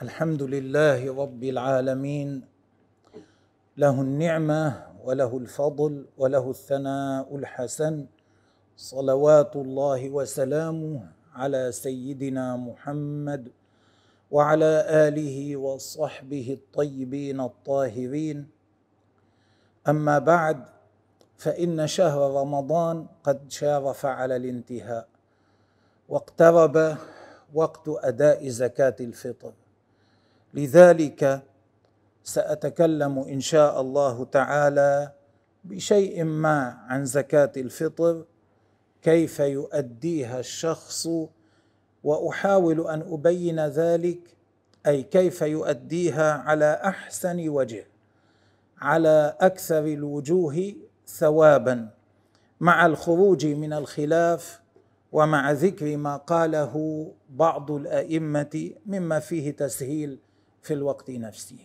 الحمد لله رب العالمين. له النعمة وله الفضل وله الثناء الحسن. صلوات الله وسلامه على سيدنا محمد وعلى آله وصحبه الطيبين الطاهرين. أما بعد فإن شهر رمضان قد شارف على الانتهاء واقترب وقت أداء زكاة الفطر. لذلك سأتكلم إن شاء الله تعالى بشيء ما عن زكاة الفطر كيف يؤديها الشخص وأحاول أن أبين ذلك أي كيف يؤديها على أحسن وجه على أكثر الوجوه ثوابا مع الخروج من الخلاف ومع ذكر ما قاله بعض الأئمة مما فيه تسهيل في الوقت نفسه.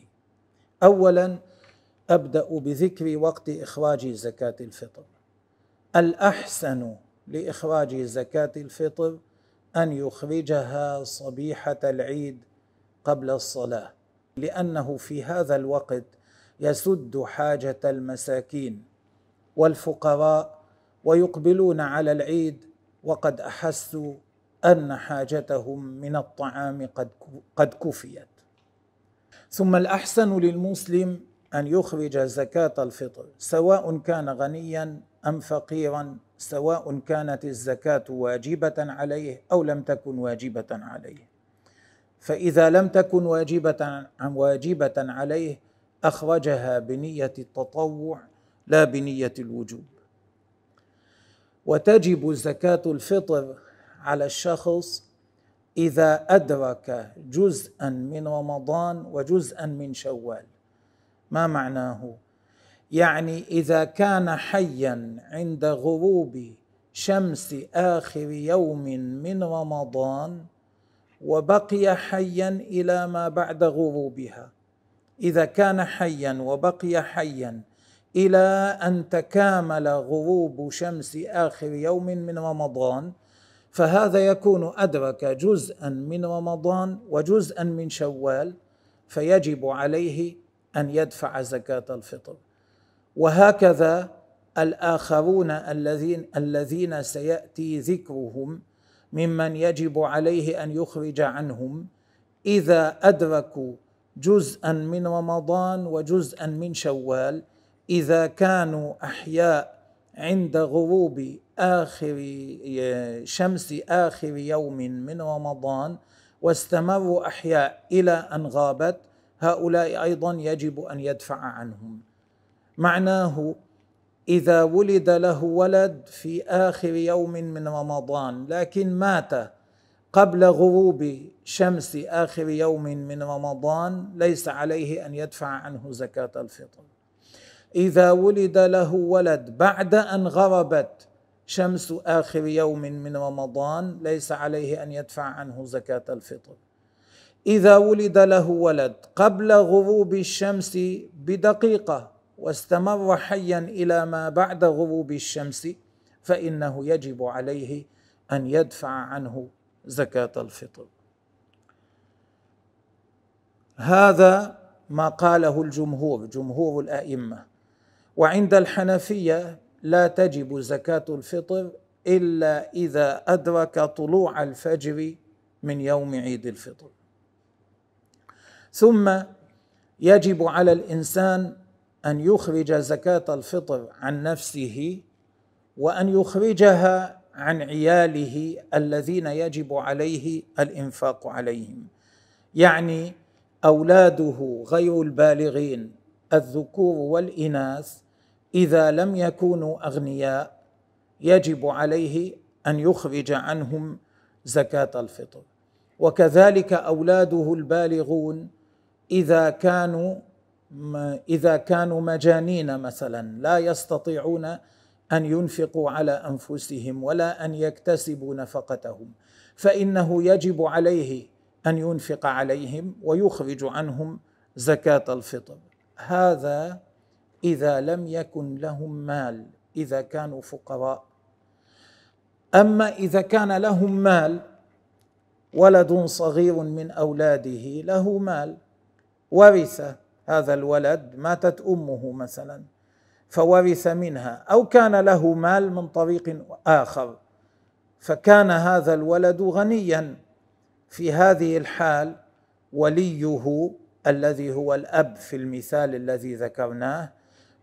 اولا أبدأ بذكر وقت إخراج زكاة الفطر. الأحسن لإخراج زكاة الفطر أن يخرجها صبيحة العيد قبل الصلاة لأنه في هذا الوقت يسد حاجة المساكين والفقراء ويقبلون على العيد وقد أحسوا أن حاجتهم من الطعام قد قد كفيت. ثم الأحسن للمسلم أن يخرج زكاة الفطر سواء كان غنيا أم فقيرا سواء كانت الزكاة واجبة عليه أو لم تكن واجبة عليه. فإذا لم تكن واجبة واجبة عليه أخرجها بنية التطوع لا بنية الوجوب. وتجب زكاة الفطر على الشخص إذا أدرك جزءا من رمضان وجزءا من شوال ما معناه؟ يعني إذا كان حيا عند غروب شمس آخر يوم من رمضان وبقي حيا إلى ما بعد غروبها. إذا كان حيا وبقي حيا إلى أن تكامل غروب شمس آخر يوم من رمضان فهذا يكون أدرك جزءا من رمضان وجزءا من شوال فيجب عليه أن يدفع زكاة الفطر. وهكذا الآخرون الذين الذين سيأتي ذكرهم ممن يجب عليه أن يخرج عنهم. إذا أدركوا جزءا من رمضان وجزءا من شوال إذا كانوا أحياء عند غروب آخر شمس آخر يوم من رمضان واستمروا أحياء إلى أن غابت. هؤلاء أيضا يجب أن يدفع عنهم. معناه إذا ولد له ولد في آخر يوم من رمضان لكن مات قبل غروب شمس آخر يوم من رمضان ليس عليه أن يدفع عنه زكاة الفطر. إذا ولد له ولد بعد أن غربت شمس آخر يوم من رمضان ليس عليه أن يدفع عنه زكاة الفطر. إذا ولد له ولد قبل غروب الشمس بدقيقة واستمر حيا إلى ما بعد غروب الشمس فإنه يجب عليه أن يدفع عنه زكاة الفطر. هذا ما قاله الجمهور جمهور الأئمة. وعند الحنفية لا تجب زكاة الفطر إلا إذا أدرك طلوع الفجر من يوم عيد الفطر. ثم يجب على الإنسان أن يخرج زكاة الفطر عن نفسه وأن يخرجها عن عياله الذين يجب عليه الإنفاق عليهم. يعني أولاده غير البالغين الذكور والإناث إذا لم يكونوا أغنياء يجب عليه أن يخرج عنهم زكاة الفطر. وكذلك أولاده البالغون إذا كانوا إذا كانوا مجانين مثلا لا يستطيعون أن ينفقوا على أنفسهم ولا أن يكتسبوا نفقتهم. فإنه يجب عليه أن ينفق عليهم ويخرج عنهم زكاة الفطر. هذا إذا لم يكن لهم مال إذا كانوا فقراء. أما إذا كان لهم مال ولد صغير من أولاده له مال ورث هذا الولد ماتت أمه مثلا فورث منها. أو كان له مال من طريق آخر فكان هذا الولد غنيا. في هذه الحال وليه الذي هو الأب في المثال الذي ذكرناه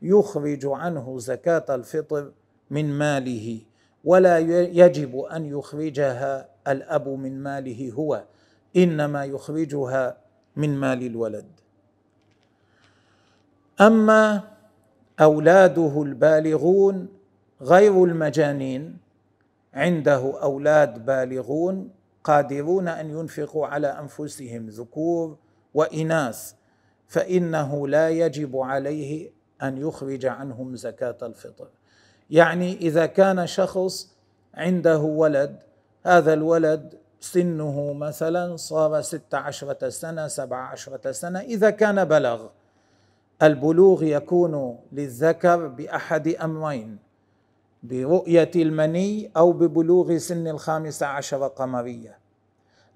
يخرج عنه زكاة الفطر من ماله ولا يجب أن يخرجها الأب من ماله هو إنما يخرجها من مال الولد. أما أولاده البالغون غير المجانين عنده أولاد بالغون قادرون أن ينفقوا على أنفسهم ذكور وإناث فإنه لا يجب عليه أن يخرج عنهم زكاة الفطر. يعني إذا كان شخص عنده ولد هذا الولد سنه مثلا صار ست عشرة سنة سبع عشرة سنة إذا كان بلغ. البلوغ يكون للذكر بأحد أمرين برؤية المني أو ببلوغ سن الخامسة عشر قمرية.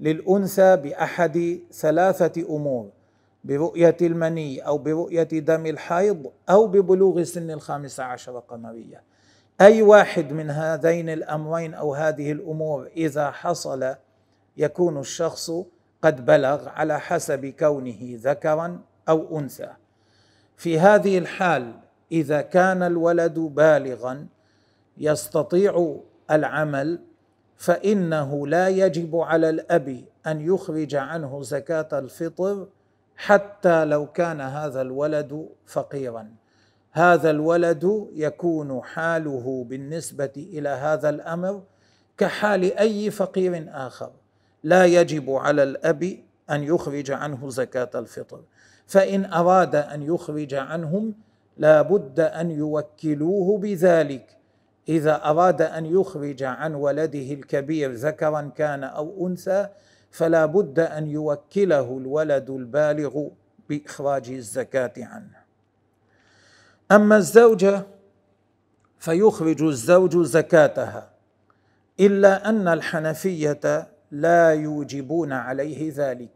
للأنثى بأحد ثلاثة أمور. برؤية المني أو برؤية دم الحيض أو ببلوغ سن الخامسة عشر قمرية أي واحد من هذين الأمرين أو هذه الأمور إذا حصل يكون الشخص قد بلغ على حسب كونه ذكرا أو أنثى. في هذه الحال إذا كان الولد بالغا يستطيع العمل فإنه لا يجب على الأب أن يخرج عنه زكاة الفطر حتى لو كان هذا الولد فقيرا. هذا الولد يكون حاله بالنسبة إلى هذا الأمر كحال أي فقير آخر. لا يجب على الأب أن يخرج عنه زكاة الفطر. فإن أراد أن يخرج عنهم لا بد أن يوكلوه بذلك. إذا أراد أن يخرج عن ولده الكبير ذكرا كان أو أنثى فلا بد أن يوكله الولد البالغ بإخراج الزكاة عنه. أما الزوجة فيخرج الزوج زكاتها إلا أن الحنفية لا يوجبون عليه ذلك.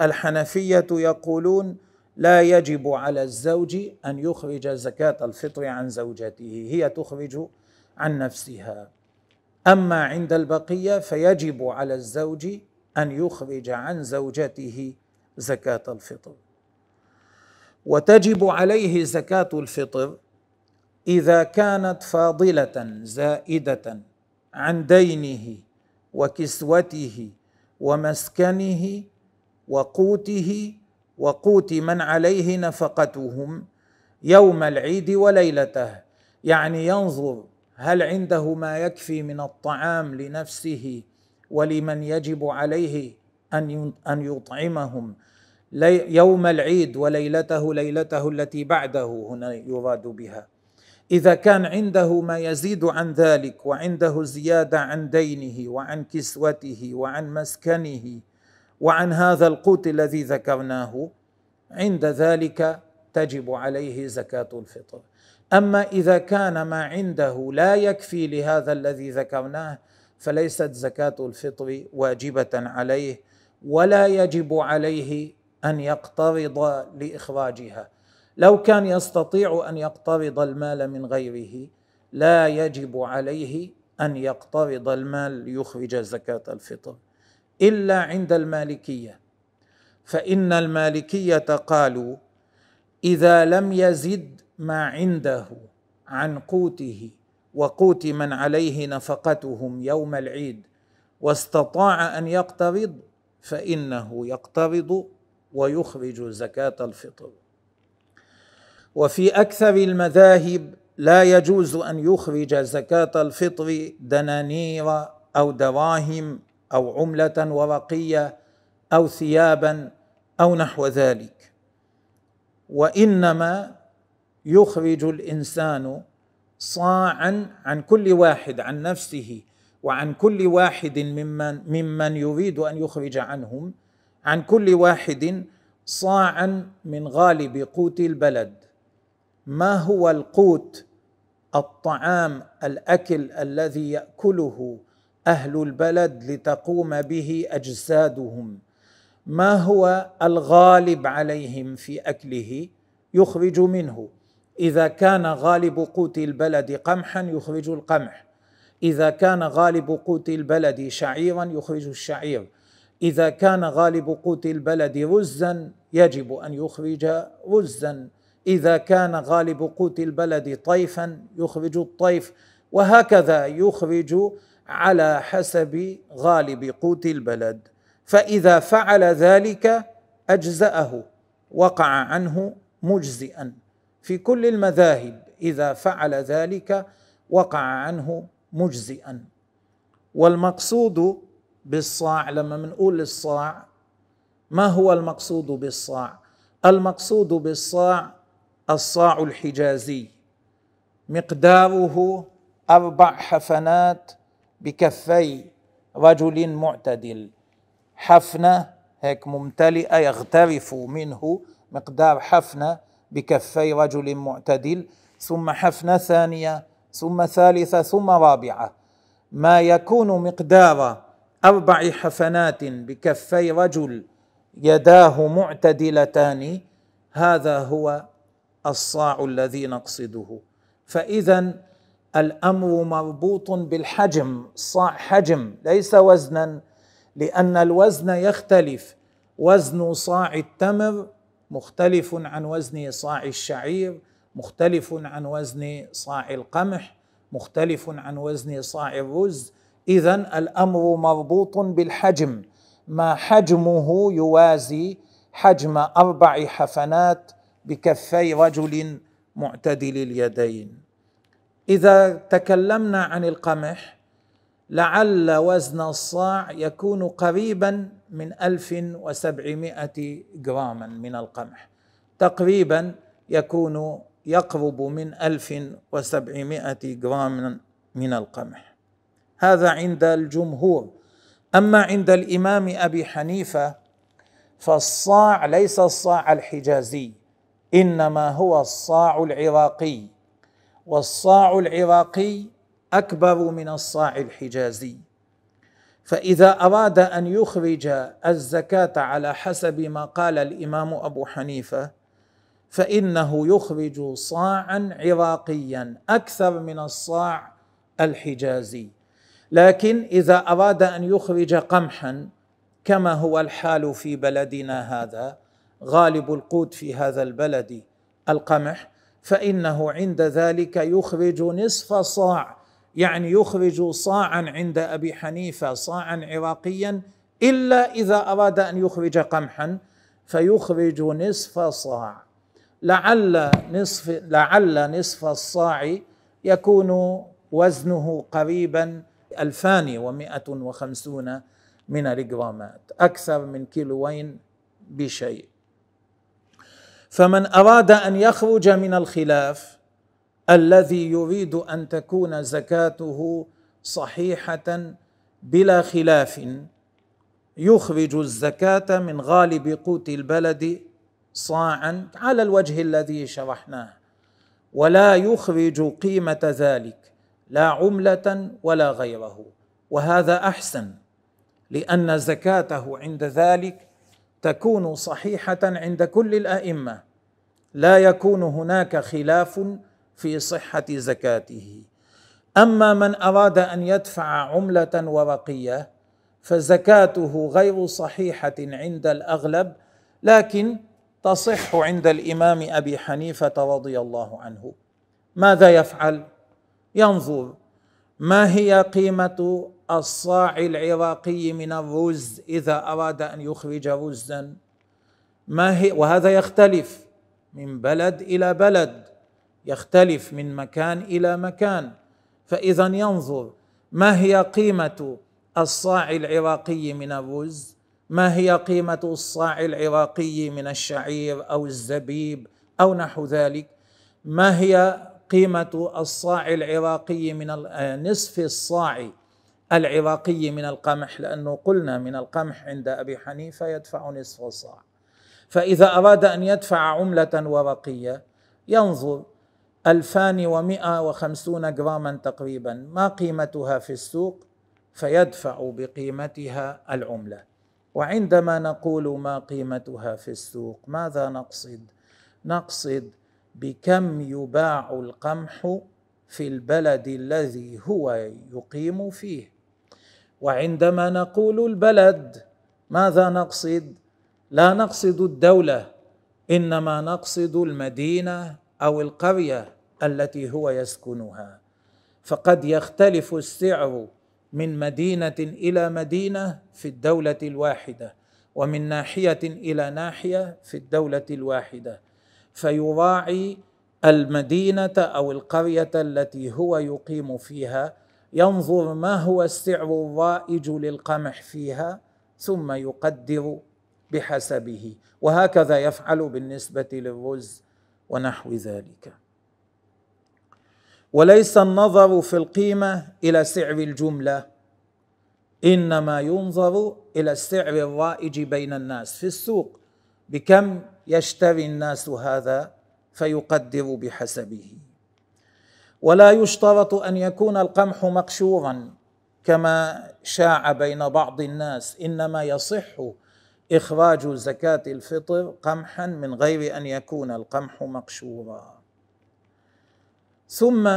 الحنفية يقولون لا يجب على الزوج أن يخرج زكاة الفطر عن زوجته هي تخرج عن نفسها. أما عند البقية فيجب على الزوج أن يخرج عن زوجته زكاة الفطر. وتجب عليه زكاة الفطر إذا كانت فاضلة زائدة عن دينه وكسوته ومسكنه وقوته وقوت من عليه نفقتهم يوم العيد وليلته. يعني ينظر هل عنده ما يكفي من الطعام لنفسه ولمن يجب عليه أن أن يطعمهم. يوم العيد وليلته ليلته التي بعده هنا يراد بها. إذا كان عنده ما يزيد عن ذلك وعنده زيادة عن دينه وعن كسوته وعن مسكنه وعن هذا القوت الذي ذكرناه عند ذلك تجب عليه زكاة الفطر. أما إذا كان ما عنده لا يكفي لهذا الذي ذكرناه فليست زكاة الفطر واجبة عليه ولا يجب عليه أن يقترض لإخراجها. لو كان يستطيع أن يقترض المال من غيره لا يجب عليه أن يقترض المال ليخرج زكاة الفطر. إلا عند المالكية. فإن المالكية قالوا إذا لم يزد ما عنده عن قوته وقوت من عليه نفقتهم يوم العيد واستطاع أن يقترض فإنه يقترض ويخرج زكاة الفطر. وفي أكثر المذاهب لا يجوز أن يخرج زكاة الفطر دنانير أو دراهم أو عملة ورقية أو ثيابا أو نحو ذلك. وإنما يخرج الإنسان صاعا عن كل واحد عن نفسه وعن كل واحد ممن ممن يريد أن يخرج عنهم عن كل واحد صاعا من غالب قوت البلد. ما هو القوت؟ الطعام الأكل الذي يأكله أهل البلد لتقوم به أجسادهم. ما هو الغالب عليهم في أكله؟ يخرج منه. إذا كان غالب قوت البلد قمحا يخرج القمح. إذا كان غالب قوت البلد شعيرا يخرج الشعير. إذا كان غالب قوت البلد رزا يجب أن يخرج رزا. إذا كان غالب قوت البلد طيفا يخرج الطيف. وهكذا يخرج على حسب غالب قوت البلد. فإذا فعل ذلك أجزأه وقع عنه مجزئا. في كل المذاهب إذا فعل ذلك وقع عنه مجزئا. والمقصود بالصاع لما بنقول الصاع ما هو المقصود بالصاع؟ المقصود بالصاع الصاع الحجازي. مقداره أربع حفنات بكفي رجل معتدل. حفنة هيك ممتلئة يغترف منه مقدار حفنة بكفي رجل معتدل ثم حفنه ثانية ثم ثالثة ثم رابعة. ما يكون مقدار أربع حفنات بكفي رجل يداه معتدلتان هذا هو الصاع الذي نقصده. فإذا الأمر مربوط بالحجم صاع حجم ليس وزنا لأن الوزن يختلف. وزن صاع التمر مختلف عن وزن صاع الشعير مختلف عن وزن صاع القمح مختلف عن وزن صاع الرز. اذا الأمر مربوط بالحجم. ما حجمه يوازي حجم أربع حفنات بكفي رجل معتدل اليدين. إذا تكلمنا عن القمح لعل وزن الصاع يكون قريبا من 1700 جراما من القمح. تقريبا يكون يقرب من 1700 جرام من القمح. هذا عند الجمهور. أما عند الإمام أبي حنيفة فالصاع ليس الصاع الحجازي إنما هو الصاع العراقي. والصاع العراقي أكبر من الصاع الحجازي. فإذا أراد أن يخرج الزكاة على حسب ما قال الإمام أبو حنيفة فإنه يخرج صاعا عراقيا أكثر من الصاع الحجازي. لكن إذا أراد أن يخرج قمحا كما هو الحال في بلدنا هذا غالب القوت في هذا البلد القمح فإنه عند ذلك يخرج نصف صاع يعني يخرج صاعا عند أبي حنيفة صاعا عراقيا إلا إذا أراد أن يخرج قمحا فيخرج نصف صاع. لعل نصف لعل نصف الصاع يكون وزنه قريبا ألفان ومائة وخمسون من الجرامات أكثر من كيلوين بشيء. فمن أراد أن يخرج من الخلاف الذي يريد أن تكون زكاته صحيحة بلا خلاف. يخرج الزكاة من غالب قوت البلد صاعا على الوجه الذي شرحناه ولا يخرج قيمة ذلك لا عملة ولا غيره. وهذا أحسن لأن زكاته عند ذلك تكون صحيحة عند كل الأئمة. لا يكون هناك خلاف في صحة زكاته. أما من أراد أن يدفع عملة ورقية فزكاته غير صحيحة عند الأغلب لكن تصح عند الإمام أبي حنيفة رضي الله عنه. ماذا يفعل؟ ينظر ما هي قيمة الصاع العراقي من الرز إذا أراد أن يخرج رزا؟ ما هي؟ وهذا يختلف من بلد إلى بلد. يختلف من مكان إلى مكان. فإذا ينظر ما هي قيمة الصاع العراقي من الرز؟ ما هي قيمة الصاع العراقي من الشعير أو الزبيب أو نحو ذلك؟ ما هي قيمة الصاع العراقي من آه، نصف الصاع العراقي من القمح؟ لأنه قلنا من القمح عند أبي حنيفة يدفع نصف الصاع. فإذا أراد أن يدفع عملة ورقية ينظر ألفان ومائة وخمسون جراما تقريبا ما قيمتها في السوق؟ فيدفع بقيمتها العملة. وعندما نقول ما قيمتها في السوق ماذا نقصد؟ نقصد بكم يباع القمح في البلد الذي هو يقيم فيه. وعندما نقول البلد ماذا نقصد؟ لا نقصد الدولة إنما نقصد المدينة أو القرية التي هو يسكنها. فقد يختلف السعر من مدينة إلى مدينة في الدولة الواحدة ومن ناحية إلى ناحية في الدولة الواحدة. فيراعي المدينة أو القرية التي هو يقيم فيها ينظر ما هو السعر الرائج للقمح فيها ثم يقدر بحسبه. وهكذا يفعل بالنسبة للرز. ونحو ذلك. وليس النظر في القيمة إلى سعر الجملة إنما ينظر إلى السعر الرائج بين الناس في السوق بكم يشتري الناس هذا فيقدر بحسبه. ولا يشترط أن يكون القمح مقشورا كما شاع بين بعض الناس إنما يصح إخراج زكاة الفطر قمحا من غير أن يكون القمح مقشورا. ثم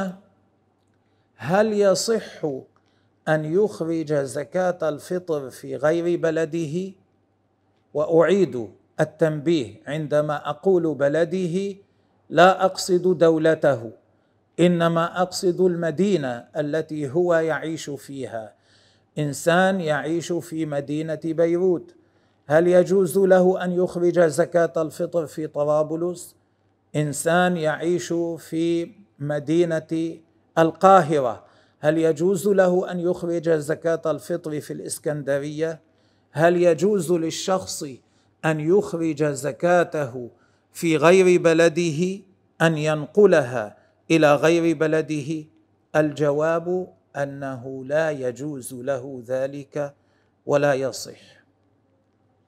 هل يصح أن يخرج زكاة الفطر في غير بلده؟ وأعيد التنبيه عندما أقول بلده لا أقصد دولته إنما أقصد المدينة التي هو يعيش فيها. إنسان يعيش في مدينة بيروت. هل يجوز له أن يخرج زكاة الفطر في طرابلس إنسان يعيش في مدينة القاهرة. هل يجوز له أن يخرج زكاة الفطر في الإسكندرية؟ هل يجوز للشخص أن يخرج زكاته في غير بلده أن ينقلها إلى غير بلده؟ الجواب أنه لا يجوز له ذلك ولا يصح.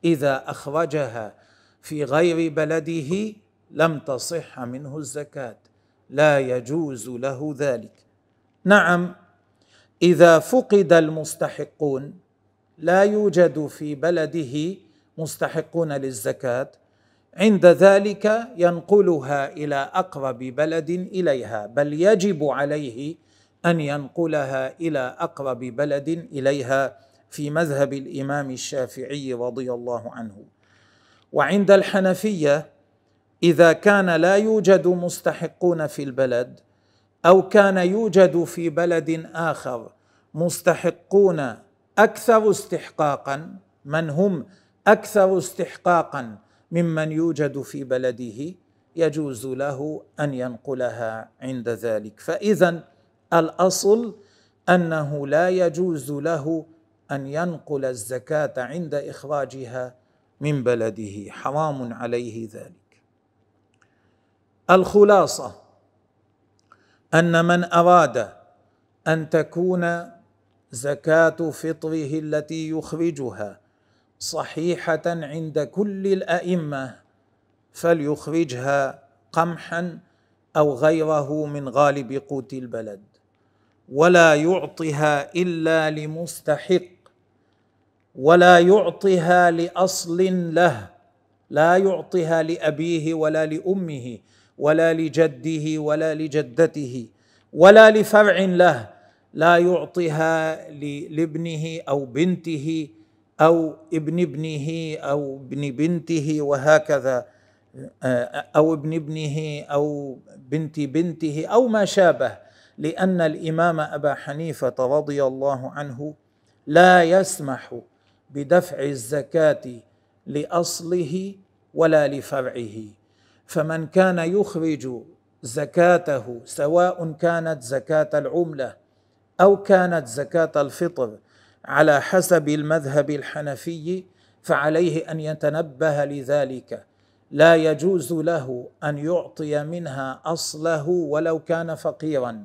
إذا أخرجها في غير بلده لم تصح منه الزكاة. لا يجوز له ذلك. نعم إذا فقد المستحقون لا يوجد في بلده مستحقون للزكاة. عند ذلك ينقلها إلى أقرب بلد إليها بل يجب عليه أن ينقلها إلى أقرب بلد إليها. في مذهب الإمام الشافعي رضي الله عنه. وعند الحنفية إذا كان لا يوجد مستحقون في البلد أو كان يوجد في بلد آخر مستحقون أكثر استحقاقا من هم أكثر استحقاقا ممن يوجد في بلده يجوز له أن ينقلها عند ذلك. فاذا الأصل أنه لا يجوز له أن ينقل الزكاة عند إخراجها من بلده. حرام عليه ذلك. الخلاصة أن من أراد أن تكون زكاة فطره التي يخرجها صحيحة عند كل الأئمة فليخرجها قمحا أو غيره من غالب قوت البلد ولا يعطها إلا لمستحق ولا يعطها لأصل له لا يعطيها لأبيه ولا لأمه ولا لجده ولا لجدته ولا لفرع له لا يعطيها لابنه أو بنته أو ابن ابنه أو ابن بنته وهكذا أو ابن ابنه أو بنت بنته أو ما شابه لأن الإمام أبا حنيفة رضي الله عنه لا يسمح بدفع الزكاة لأصله ولا لفرعه. فمن كان يخرج زكاته سواء كانت زكاة العملة أو كانت زكاة الفطر على حسب المذهب الحنفي فعليه أن يتنبه لذلك. لا يجوز له أن يعطي منها أصله ولو كان فقيرا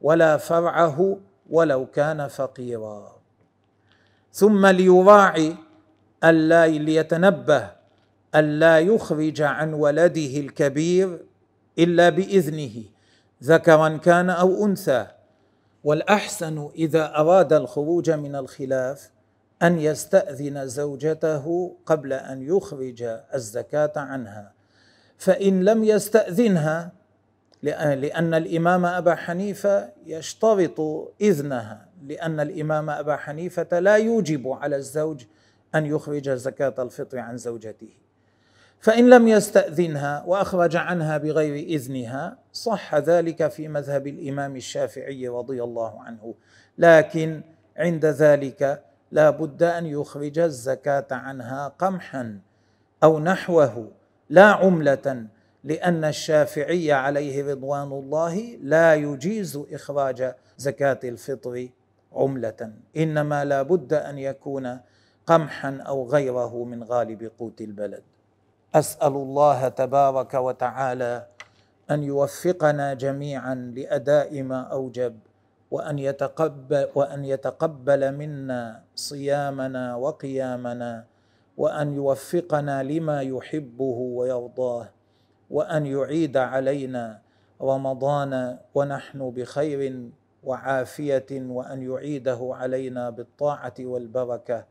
ولا فرعه ولو كان فقيرا. ثم ليراعي ألا ليتنبه ألا يخرج عن ولده الكبير إلا بإذنه ذكرا كان أو أنثى. والأحسن إذا أراد الخروج من الخلاف أن يستأذن زوجته قبل أن يخرج الزكاة عنها فإن لم يستأذنها لأن الإمام أبا حنيفة يشترط إذنها لأن الإمام أبا حنيفة لا يوجب على الزوج أن يخرج زكاة الفطر عن زوجته. فإن لم يستأذنها وأخرج عنها بغير إذنها صح ذلك في مذهب الإمام الشافعي رضي الله عنه. لكن عند ذلك لا بد أن يخرج الزكاة عنها قمحا أو نحوه لا عملة لأن الشافعي عليه رضوان الله لا يجيز إخراج زكاة الفطر عملة إنما لا بد أن يكون قمحا أو غيره من غالب قوت البلد. أسأل الله تبارك وتعالى أن يوفقنا جميعا لأداء ما أوجب وأن يتقبل وأن يتقبل منا صيامنا وقيامنا وأن يوفقنا لما يحبه ويرضاه. وأن يعيد علينا رمضان ونحن بخير وعافية وأن يعيده علينا بالطاعة والبركة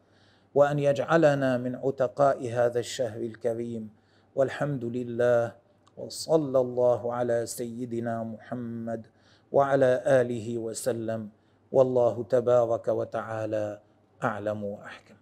وأن يجعلنا من عتقاء هذا الشهر الكريم. والحمد لله وصلى الله على سيدنا محمد وعلى آله وسلم. والله تبارك وتعالى أعلم وأحكم.